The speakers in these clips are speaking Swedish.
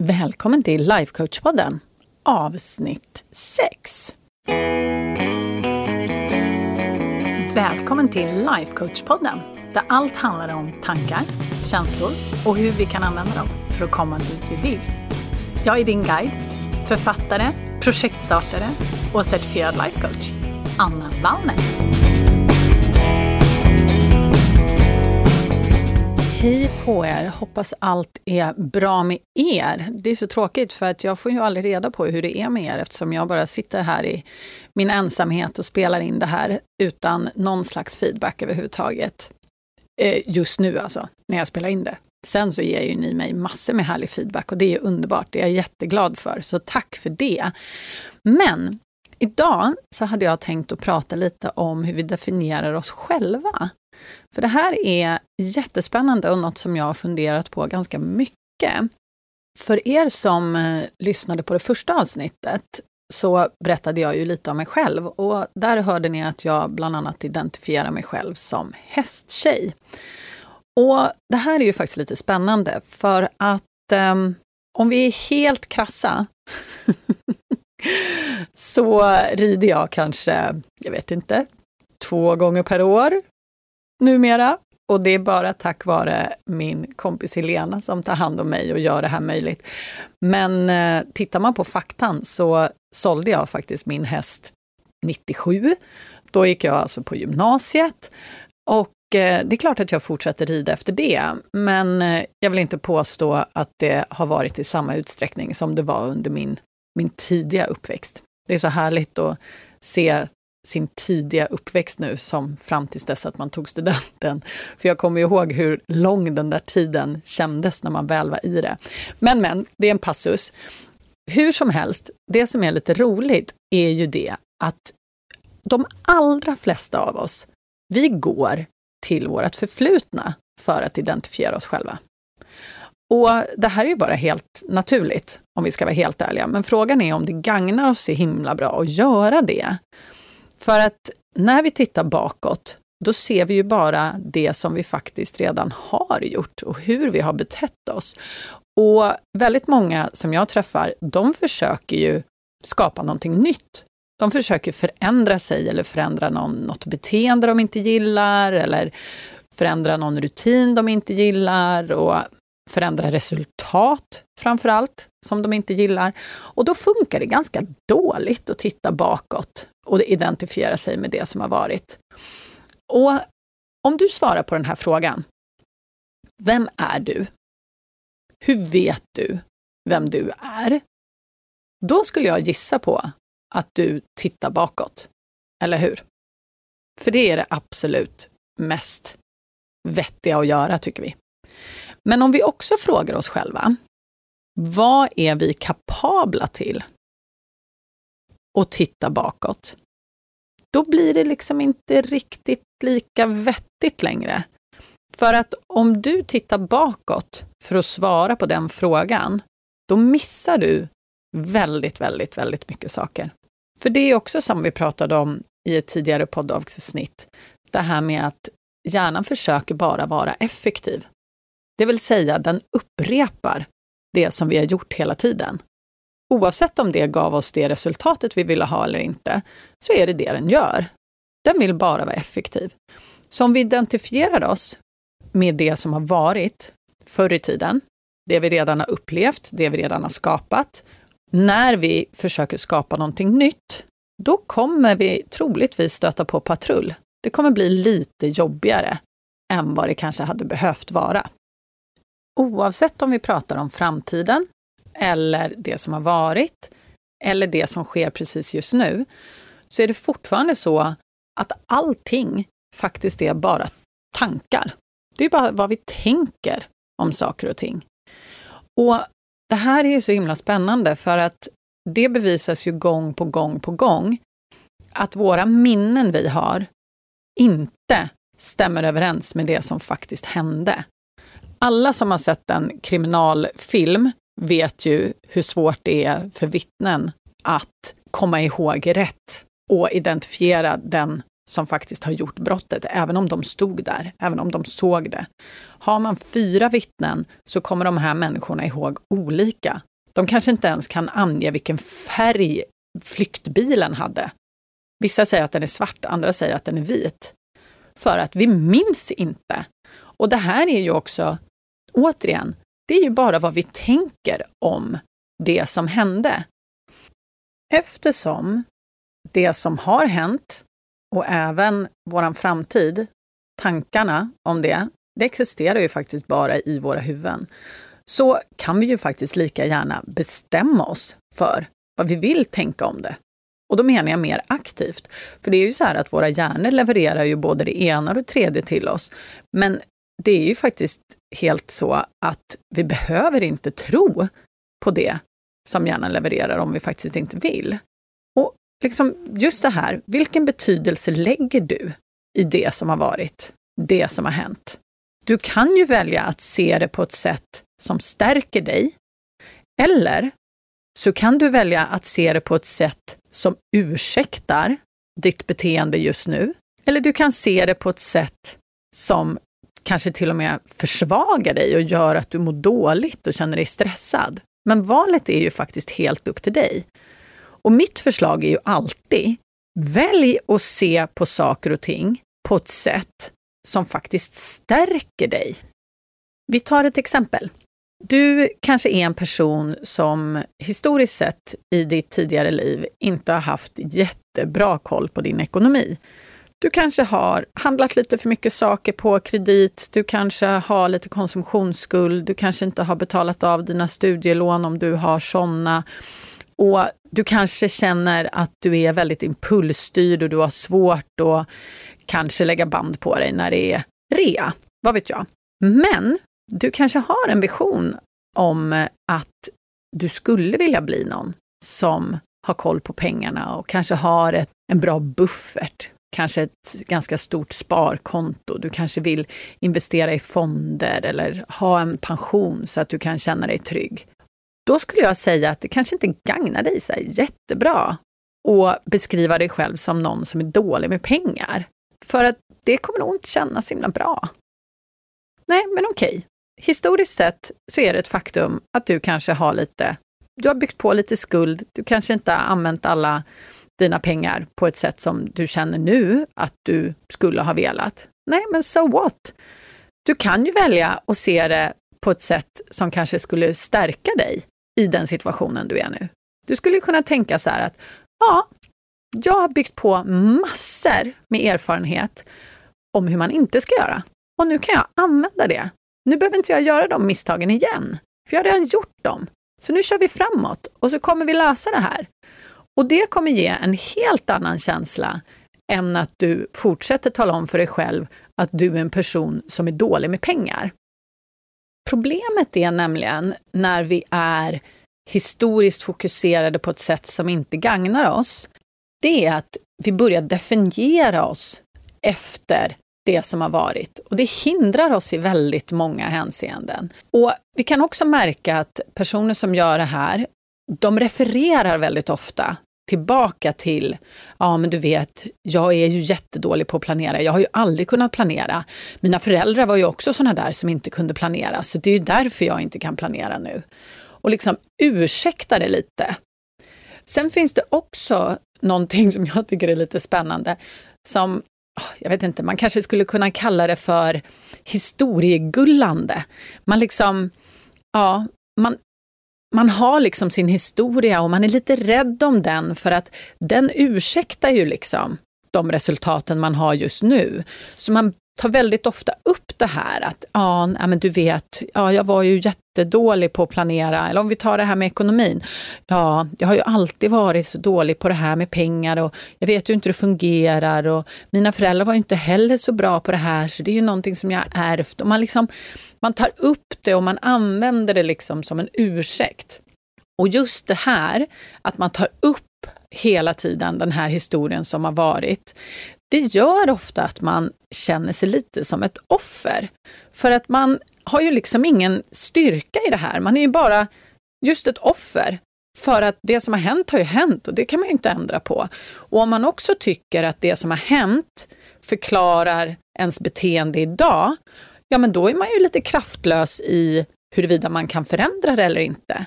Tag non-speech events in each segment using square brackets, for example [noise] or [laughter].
Välkommen till Lifecoach-podden, avsnitt 6. Välkommen till Lifecoach-podden, där allt handlar om tankar, känslor och hur vi kan använda dem för att komma dit vi vill. Jag är din guide, författare, projektstartare och certifierad lifecoach, Anna Wallner. Hej på er! Hoppas allt är bra med er. Det är så tråkigt för att jag får ju aldrig reda på hur det är med er eftersom jag bara sitter här i min ensamhet och spelar in det här utan någon slags feedback överhuvudtaget. Eh, just nu alltså, när jag spelar in det. Sen så ger ju ni mig massor med härlig feedback och det är underbart. Det är jag jätteglad för, så tack för det. Men idag så hade jag tänkt att prata lite om hur vi definierar oss själva. För det här är jättespännande och något som jag har funderat på ganska mycket. För er som eh, lyssnade på det första avsnittet så berättade jag ju lite om mig själv och där hörde ni att jag bland annat identifierar mig själv som hästtjej. Och det här är ju faktiskt lite spännande för att um, om vi är helt krassa [laughs] så rider jag kanske, jag vet inte, två gånger per år numera. Och det är bara tack vare min kompis Helena som tar hand om mig och gör det här möjligt. Men eh, tittar man på faktan så sålde jag faktiskt min häst 97. Då gick jag alltså på gymnasiet. Och eh, det är klart att jag fortsätter rida efter det, men eh, jag vill inte påstå att det har varit i samma utsträckning som det var under min, min tidiga uppväxt. Det är så härligt att se sin tidiga uppväxt nu, som fram tills dess att man tog studenten. För jag kommer ihåg hur lång den där tiden kändes när man väl var i det. Men, men, det är en passus. Hur som helst, det som är lite roligt är ju det att de allra flesta av oss, vi går till vårt förflutna för att identifiera oss själva. Och det här är ju bara helt naturligt, om vi ska vara helt ärliga. Men frågan är om det gagnar oss så himla bra att göra det. För att när vi tittar bakåt, då ser vi ju bara det som vi faktiskt redan har gjort och hur vi har betett oss. Och väldigt många som jag träffar, de försöker ju skapa någonting nytt. De försöker förändra sig eller förändra någon, något beteende de inte gillar eller förändra någon rutin de inte gillar och förändra resultat framför allt, som de inte gillar. Och då funkar det ganska dåligt att titta bakåt och identifiera sig med det som har varit. Och om du svarar på den här frågan, vem är du? Hur vet du vem du är? Då skulle jag gissa på att du tittar bakåt, eller hur? För det är det absolut mest vettiga att göra, tycker vi. Men om vi också frågar oss själva, vad är vi kapabla till? Och titta bakåt. Då blir det liksom inte riktigt lika vettigt längre. För att om du tittar bakåt för att svara på den frågan, då missar du väldigt, väldigt, väldigt mycket saker. För det är också som vi pratade om i ett tidigare poddavsnitt, det här med att hjärnan försöker bara vara effektiv. Det vill säga, den upprepar det som vi har gjort hela tiden. Oavsett om det gav oss det resultatet vi ville ha eller inte, så är det det den gör. Den vill bara vara effektiv. Så om vi identifierar oss med det som har varit förr i tiden, det vi redan har upplevt, det vi redan har skapat, när vi försöker skapa någonting nytt, då kommer vi troligtvis stöta på patrull. Det kommer bli lite jobbigare än vad det kanske hade behövt vara. Oavsett om vi pratar om framtiden eller det som har varit eller det som sker precis just nu, så är det fortfarande så att allting faktiskt är bara tankar. Det är bara vad vi tänker om saker och ting. Och det här är ju så himla spännande för att det bevisas ju gång på gång på gång att våra minnen vi har inte stämmer överens med det som faktiskt hände. Alla som har sett en kriminalfilm vet ju hur svårt det är för vittnen att komma ihåg rätt och identifiera den som faktiskt har gjort brottet, även om de stod där, även om de såg det. Har man fyra vittnen så kommer de här människorna ihåg olika. De kanske inte ens kan ange vilken färg flyktbilen hade. Vissa säger att den är svart, andra säger att den är vit. För att vi minns inte. Och det här är ju också, återigen, det är ju bara vad vi tänker om det som hände. Eftersom det som har hänt och även våran framtid, tankarna om det, det existerar ju faktiskt bara i våra huvuden. Så kan vi ju faktiskt lika gärna bestämma oss för vad vi vill tänka om det. Och då menar jag mer aktivt. För det är ju så här att våra hjärnor levererar ju både det ena och det tredje till oss. Men det är ju faktiskt helt så att vi behöver inte tro på det som hjärnan levererar om vi faktiskt inte vill. Och liksom just det här, vilken betydelse lägger du i det som har varit, det som har hänt? Du kan ju välja att se det på ett sätt som stärker dig. Eller så kan du välja att se det på ett sätt som ursäktar ditt beteende just nu. Eller du kan se det på ett sätt som kanske till och med försvagar dig och gör att du mår dåligt och känner dig stressad. Men valet är ju faktiskt helt upp till dig. Och mitt förslag är ju alltid, välj att se på saker och ting på ett sätt som faktiskt stärker dig. Vi tar ett exempel. Du kanske är en person som historiskt sett i ditt tidigare liv inte har haft jättebra koll på din ekonomi. Du kanske har handlat lite för mycket saker på kredit, du kanske har lite konsumtionsskuld, du kanske inte har betalat av dina studielån om du har sådana. Och du kanske känner att du är väldigt impulsstyrd och du har svårt att kanske lägga band på dig när det är rea. Vad vet jag? Men du kanske har en vision om att du skulle vilja bli någon som har koll på pengarna och kanske har ett, en bra buffert, kanske ett ganska stort sparkonto. Du kanske vill investera i fonder eller ha en pension så att du kan känna dig trygg. Då skulle jag säga att det kanske inte gagnar dig så jättebra att beskriva dig själv som någon som är dålig med pengar. För att det kommer nog inte kännas så himla bra. Nej, men okej. Historiskt sett så är det ett faktum att du kanske har lite, du har byggt på lite skuld, du kanske inte har använt alla dina pengar på ett sätt som du känner nu att du skulle ha velat. Nej, men so what? Du kan ju välja att se det på ett sätt som kanske skulle stärka dig i den situationen du är nu. Du skulle kunna tänka så här att, ja, jag har byggt på massor med erfarenhet om hur man inte ska göra. Och nu kan jag använda det. Nu behöver inte jag göra de misstagen igen, för jag har redan gjort dem. Så nu kör vi framåt och så kommer vi lösa det här. Och det kommer ge en helt annan känsla än att du fortsätter tala om för dig själv att du är en person som är dålig med pengar. Problemet är nämligen när vi är historiskt fokuserade på ett sätt som inte gagnar oss, det är att vi börjar definiera oss efter det som har varit. Och det hindrar oss i väldigt många hänseenden. Och vi kan också märka att personer som gör det här, de refererar väldigt ofta tillbaka till, ja men du vet, jag är ju jättedålig på att planera. Jag har ju aldrig kunnat planera. Mina föräldrar var ju också sådana där som inte kunde planera, så det är ju därför jag inte kan planera nu. Och liksom ursäkta det lite. Sen finns det också någonting som jag tycker är lite spännande, som ah, jag vet inte, man kanske skulle kunna kalla det för historiegullande. Man liksom, ja, man, man har liksom sin historia och man är lite rädd om den för att den ursäktar ju liksom de resultaten man har just nu. Så man tar väldigt ofta upp det här att, ja, men du vet, ja, jag var ju jättedålig på att planera. Eller om vi tar det här med ekonomin. Ja, jag har ju alltid varit så dålig på det här med pengar och jag vet ju inte hur det fungerar och mina föräldrar var ju inte heller så bra på det här, så det är ju någonting som jag har ärvt. Och man, liksom, man tar upp det och man använder det liksom som en ursäkt. Och just det här, att man tar upp hela tiden den här historien som har varit, det gör ofta att man känner sig lite som ett offer. För att man har ju liksom ingen styrka i det här. Man är ju bara just ett offer För att det som har hänt har ju hänt och det kan man ju inte ändra på. Och om man också tycker att det som har hänt förklarar ens beteende idag, ja men då är man ju lite kraftlös i huruvida man kan förändra det eller inte.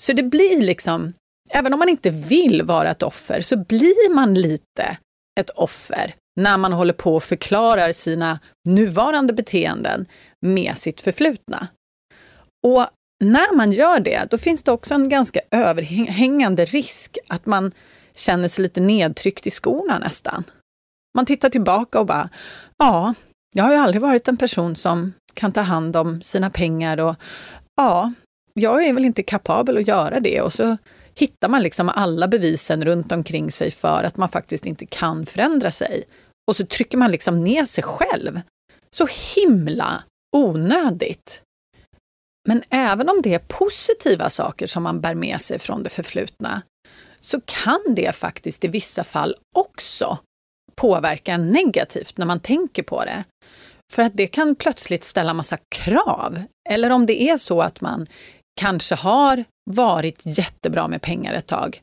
Så det blir liksom, även om man inte vill vara ett offer, så blir man lite ett offer när man håller på och förklarar sina nuvarande beteenden med sitt förflutna. Och när man gör det, då finns det också en ganska överhängande risk att man känner sig lite nedtryckt i skorna nästan. Man tittar tillbaka och bara, ja, jag har ju aldrig varit en person som kan ta hand om sina pengar och ja, jag är väl inte kapabel att göra det. Och så hittar man liksom alla bevisen runt omkring sig för att man faktiskt inte kan förändra sig. Och så trycker man liksom ner sig själv. Så himla onödigt. Men även om det är positiva saker som man bär med sig från det förflutna, så kan det faktiskt i vissa fall också påverka negativt när man tänker på det. För att det kan plötsligt ställa massa krav. Eller om det är så att man kanske har varit jättebra med pengar ett tag.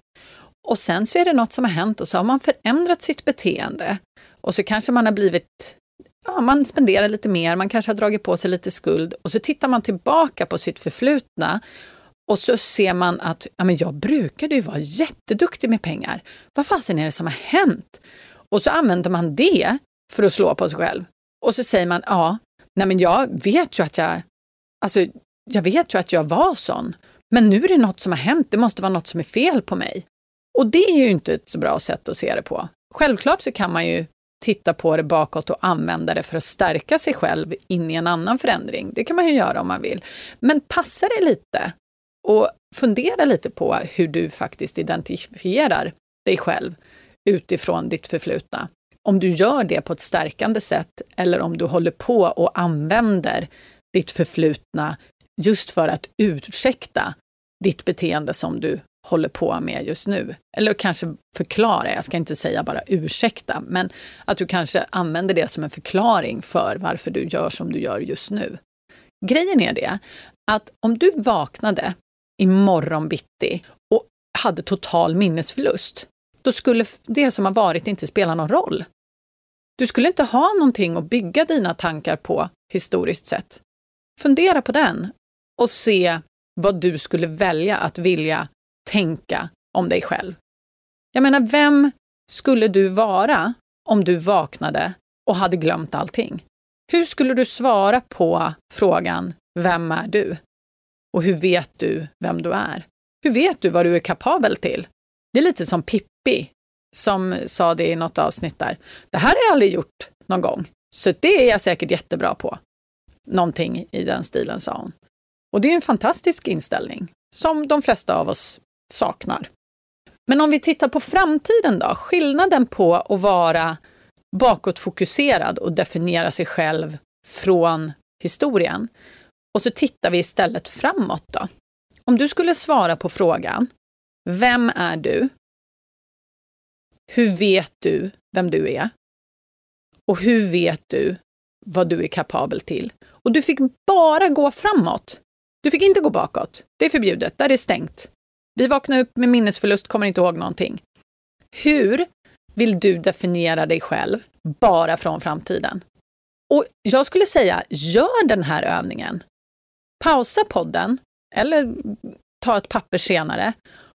Och sen så är det något som har hänt och så har man förändrat sitt beteende. Och så kanske man har blivit, ja, man spenderar lite mer, man kanske har dragit på sig lite skuld och så tittar man tillbaka på sitt förflutna och så ser man att ja, men jag brukade ju vara jätteduktig med pengar. Vad fasen är det som har hänt? Och så använder man det för att slå på sig själv. Och så säger man, ja, nej men jag vet ju att jag, alltså jag vet ju att jag var sån. Men nu är det något som har hänt, det måste vara något som är fel på mig. Och det är ju inte ett så bra sätt att se det på. Självklart så kan man ju titta på det bakåt och använda det för att stärka sig själv in i en annan förändring. Det kan man ju göra om man vill. Men passa det lite och fundera lite på hur du faktiskt identifierar dig själv utifrån ditt förflutna. Om du gör det på ett stärkande sätt eller om du håller på och använder ditt förflutna just för att ursäkta ditt beteende som du håller på med just nu. Eller kanske förklara, jag ska inte säga bara ursäkta, men att du kanske använder det som en förklaring för varför du gör som du gör just nu. Grejen är det att om du vaknade imorgon bitti och hade total minnesförlust, då skulle det som har varit inte spela någon roll. Du skulle inte ha någonting att bygga dina tankar på historiskt sett. Fundera på den och se vad du skulle välja att vilja tänka om dig själv. Jag menar, vem skulle du vara om du vaknade och hade glömt allting? Hur skulle du svara på frågan Vem är du? Och hur vet du vem du är? Hur vet du vad du är kapabel till? Det är lite som Pippi som sa det i något avsnitt där. Det här har jag aldrig gjort någon gång, så det är jag säkert jättebra på. Någonting i den stilen sa hon. Och det är en fantastisk inställning som de flesta av oss saknar. Men om vi tittar på framtiden då, skillnaden på att vara bakåtfokuserad och definiera sig själv från historien. Och så tittar vi istället framåt då. Om du skulle svara på frågan, vem är du? Hur vet du vem du är? Och hur vet du vad du är kapabel till? Och du fick bara gå framåt. Du fick inte gå bakåt. Det är förbjudet. Där är det stängt. Vi vaknar upp med minnesförlust, kommer inte ihåg någonting. Hur vill du definiera dig själv bara från framtiden? Och jag skulle säga, gör den här övningen. Pausa podden, eller ta ett papper senare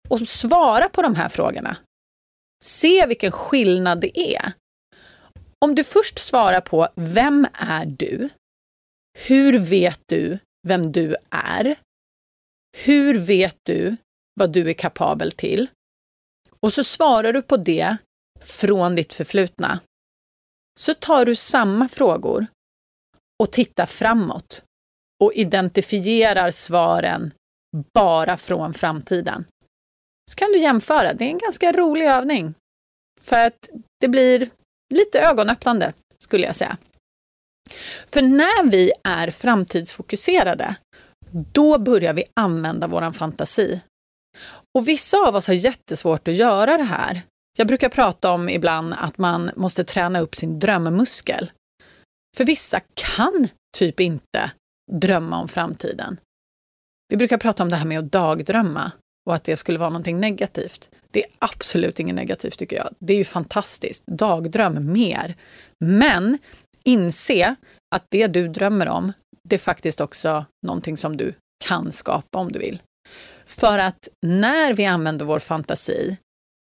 och svara på de här frågorna. Se vilken skillnad det är. Om du först svarar på Vem är du? Hur vet du vem du är? Hur vet du vad du är kapabel till? Och så svarar du på det från ditt förflutna. Så tar du samma frågor och tittar framåt och identifierar svaren bara från framtiden. Så kan du jämföra. Det är en ganska rolig övning. För att det blir lite ögonöppnande, skulle jag säga. För när vi är framtidsfokuserade, då börjar vi använda vår fantasi. Och vissa av oss har jättesvårt att göra det här. Jag brukar prata om ibland att man måste träna upp sin drömmuskel. För vissa kan typ inte drömma om framtiden. Vi brukar prata om det här med att dagdrömma. och att det skulle vara någonting negativt. Det är absolut inget negativt tycker jag. Det är ju fantastiskt. Dagdröm mer. Men inse att det du drömmer om, det är faktiskt också någonting som du kan skapa om du vill. För att när vi använder vår fantasi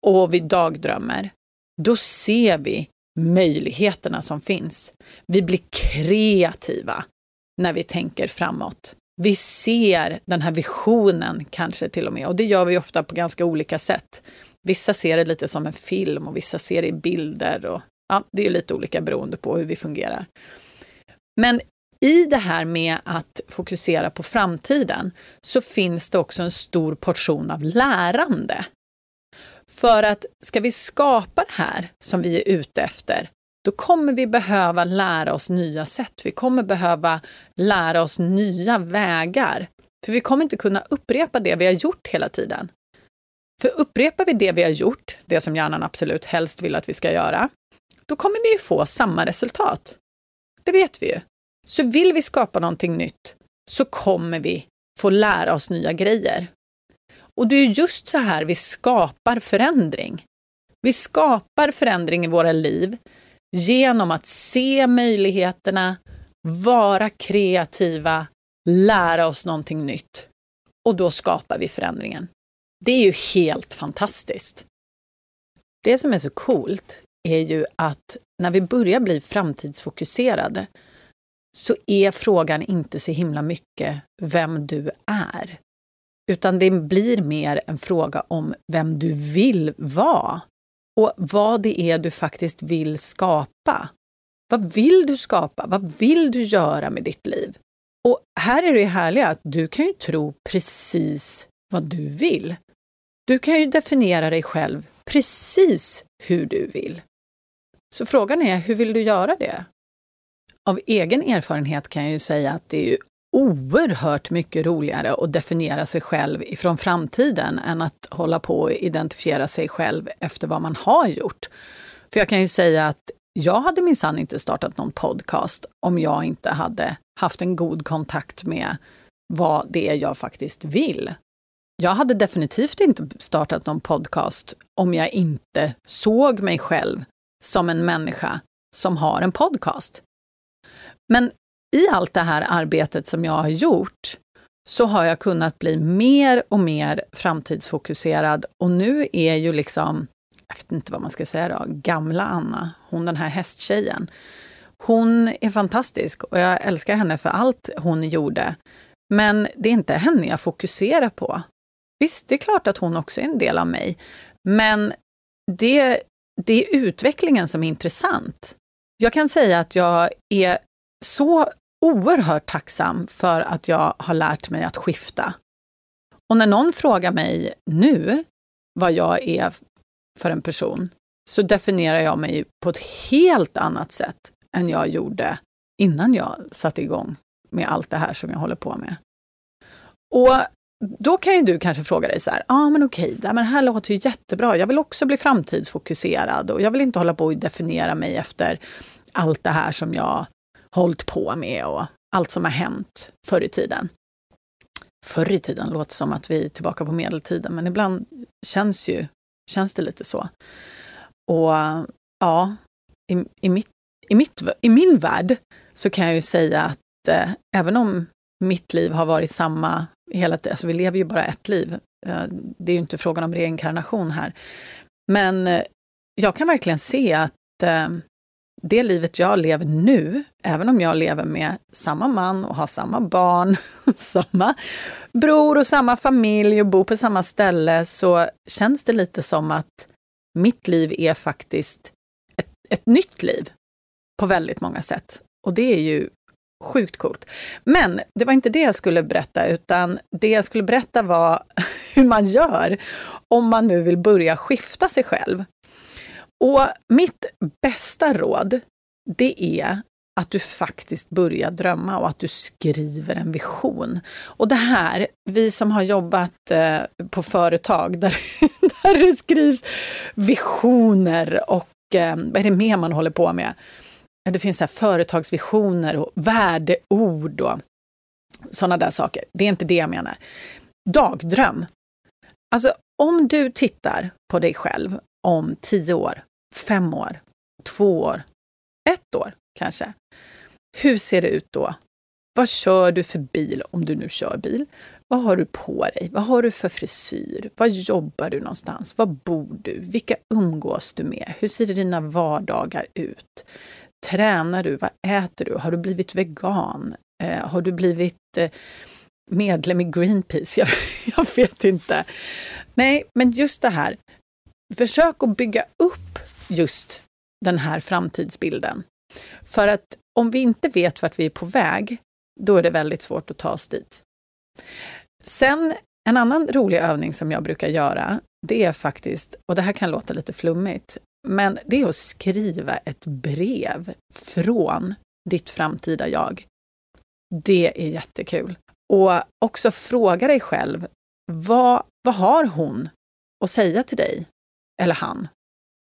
och vi dagdrömmer, då ser vi möjligheterna som finns. Vi blir kreativa när vi tänker framåt. Vi ser den här visionen kanske till och med och det gör vi ofta på ganska olika sätt. Vissa ser det lite som en film och vissa ser det i bilder och ja, det är lite olika beroende på hur vi fungerar. Men i det här med att fokusera på framtiden så finns det också en stor portion av lärande. För att ska vi skapa det här som vi är ute efter, då kommer vi behöva lära oss nya sätt. Vi kommer behöva lära oss nya vägar. För vi kommer inte kunna upprepa det vi har gjort hela tiden. För upprepar vi det vi har gjort, det som hjärnan absolut helst vill att vi ska göra, då kommer vi ju få samma resultat. Det vet vi ju. Så vill vi skapa någonting nytt så kommer vi få lära oss nya grejer. Och det är just så här vi skapar förändring. Vi skapar förändring i våra liv genom att se möjligheterna, vara kreativa, lära oss någonting nytt. Och då skapar vi förändringen. Det är ju helt fantastiskt. Det som är så coolt är ju att när vi börjar bli framtidsfokuserade så är frågan inte så himla mycket vem du är. Utan det blir mer en fråga om vem du vill vara och vad det är du faktiskt vill skapa. Vad vill du skapa? Vad vill du göra med ditt liv? Och här är det härliga att du kan ju tro precis vad du vill. Du kan ju definiera dig själv precis hur du vill. Så frågan är, hur vill du göra det? Av egen erfarenhet kan jag ju säga att det är oerhört mycket roligare att definiera sig själv ifrån framtiden än att hålla på och identifiera sig själv efter vad man har gjort. För jag kan ju säga att jag hade minsann inte startat någon podcast om jag inte hade haft en god kontakt med vad det är jag faktiskt vill. Jag hade definitivt inte startat någon podcast om jag inte såg mig själv som en människa som har en podcast. Men i allt det här arbetet som jag har gjort så har jag kunnat bli mer och mer framtidsfokuserad och nu är ju liksom, jag vet inte vad man ska säga då, gamla Anna, hon den här hästtjejen, hon är fantastisk och jag älskar henne för allt hon gjorde. Men det är inte henne jag fokuserar på. Visst, det är klart att hon också är en del av mig, men det, det är utvecklingen som är intressant. Jag kan säga att jag är så oerhört tacksam för att jag har lärt mig att skifta. Och när någon frågar mig nu vad jag är för en person, så definierar jag mig på ett helt annat sätt än jag gjorde innan jag satte igång med allt det här som jag håller på med. Och då kan ju du kanske fråga dig så här, ja ah, men okej, det här låter ju jättebra, jag vill också bli framtidsfokuserad och jag vill inte hålla på och definiera mig efter allt det här som jag hållit på med och allt som har hänt förr i tiden. Förr i tiden låter som att vi är tillbaka på medeltiden, men ibland känns, ju, känns det lite så. Och ja, i, i, mitt, i, mitt, i min värld så kan jag ju säga att eh, även om mitt liv har varit samma hela tiden, alltså vi lever ju bara ett liv, eh, det är ju inte frågan om reinkarnation här. Men eh, jag kan verkligen se att eh, det livet jag lever nu, även om jag lever med samma man och har samma barn, [laughs] samma bror och samma familj och bor på samma ställe, så känns det lite som att mitt liv är faktiskt ett, ett nytt liv på väldigt många sätt. Och det är ju sjukt coolt. Men det var inte det jag skulle berätta, utan det jag skulle berätta var [laughs] hur man gör om man nu vill börja skifta sig själv. Och mitt bästa råd, det är att du faktiskt börjar drömma och att du skriver en vision. Och det här, vi som har jobbat eh, på företag där, [laughs] där det skrivs visioner och eh, vad är det mer man håller på med? Det finns här företagsvisioner och värdeord och sådana där saker. Det är inte det jag menar. Dagdröm. Alltså om du tittar på dig själv om tio år, fem år, två år, ett år kanske. Hur ser det ut då? Vad kör du för bil om du nu kör bil? Vad har du på dig? Vad har du för frisyr? Var jobbar du någonstans? Var bor du? Vilka umgås du med? Hur ser dina vardagar ut? Tränar du? Vad äter du? Har du blivit vegan? Eh, har du blivit eh, medlem i Greenpeace? [laughs] Jag, jag vet inte. Nej, men just det här. Försök att bygga upp just den här framtidsbilden. För att om vi inte vet vart vi är på väg, då är det väldigt svårt att ta oss dit. Sen, en annan rolig övning som jag brukar göra, det är faktiskt, och det här kan låta lite flummigt, men det är att skriva ett brev från ditt framtida jag. Det är jättekul. Och också fråga dig själv, vad, vad har hon att säga till dig? Eller han?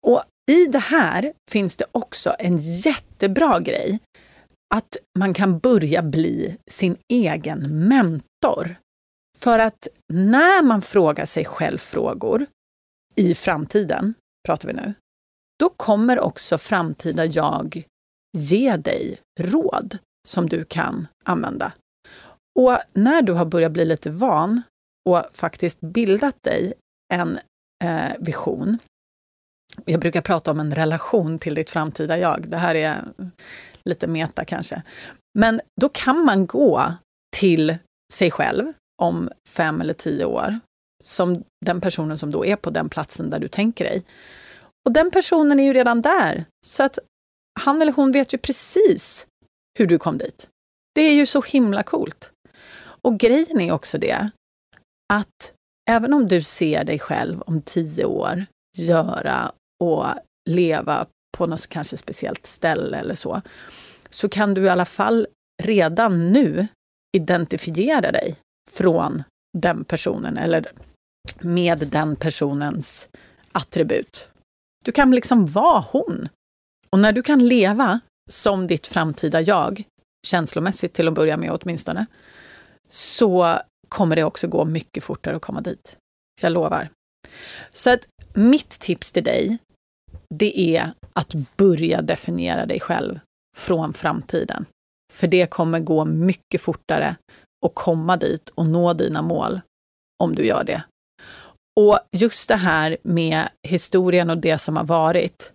Och i det här finns det också en jättebra grej, att man kan börja bli sin egen mentor. För att när man frågar sig själv frågor i framtiden, pratar vi nu, då kommer också framtida jag ge dig råd som du kan använda. Och när du har börjat bli lite van och faktiskt bildat dig en eh, vision. Jag brukar prata om en relation till ditt framtida jag. Det här är lite meta kanske. Men då kan man gå till sig själv om fem eller tio år, som den personen som då är på den platsen där du tänker dig. Och den personen är ju redan där, så att han eller hon vet ju precis hur du kom dit. Det är ju så himla coolt. Och grejen är också det, att även om du ser dig själv om tio år göra och leva på något kanske speciellt ställe eller så, så kan du i alla fall redan nu identifiera dig från den personen eller med den personens attribut. Du kan liksom vara hon. Och när du kan leva som ditt framtida jag, känslomässigt till att börja med åtminstone, så kommer det också gå mycket fortare att komma dit. Jag lovar. Så att mitt tips till dig, det är att börja definiera dig själv från framtiden. För det kommer gå mycket fortare att komma dit och nå dina mål om du gör det. Och just det här med historien och det som har varit.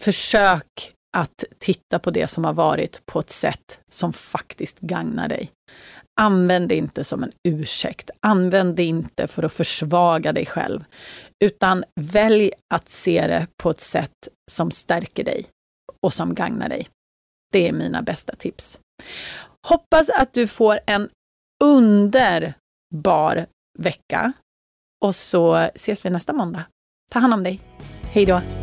Försök att titta på det som har varit på ett sätt som faktiskt gagnar dig. Använd det inte som en ursäkt. Använd det inte för att försvaga dig själv, utan välj att se det på ett sätt som stärker dig och som gagnar dig. Det är mina bästa tips. Hoppas att du får en underbar vecka och så ses vi nästa måndag. Ta hand om dig. Hej då!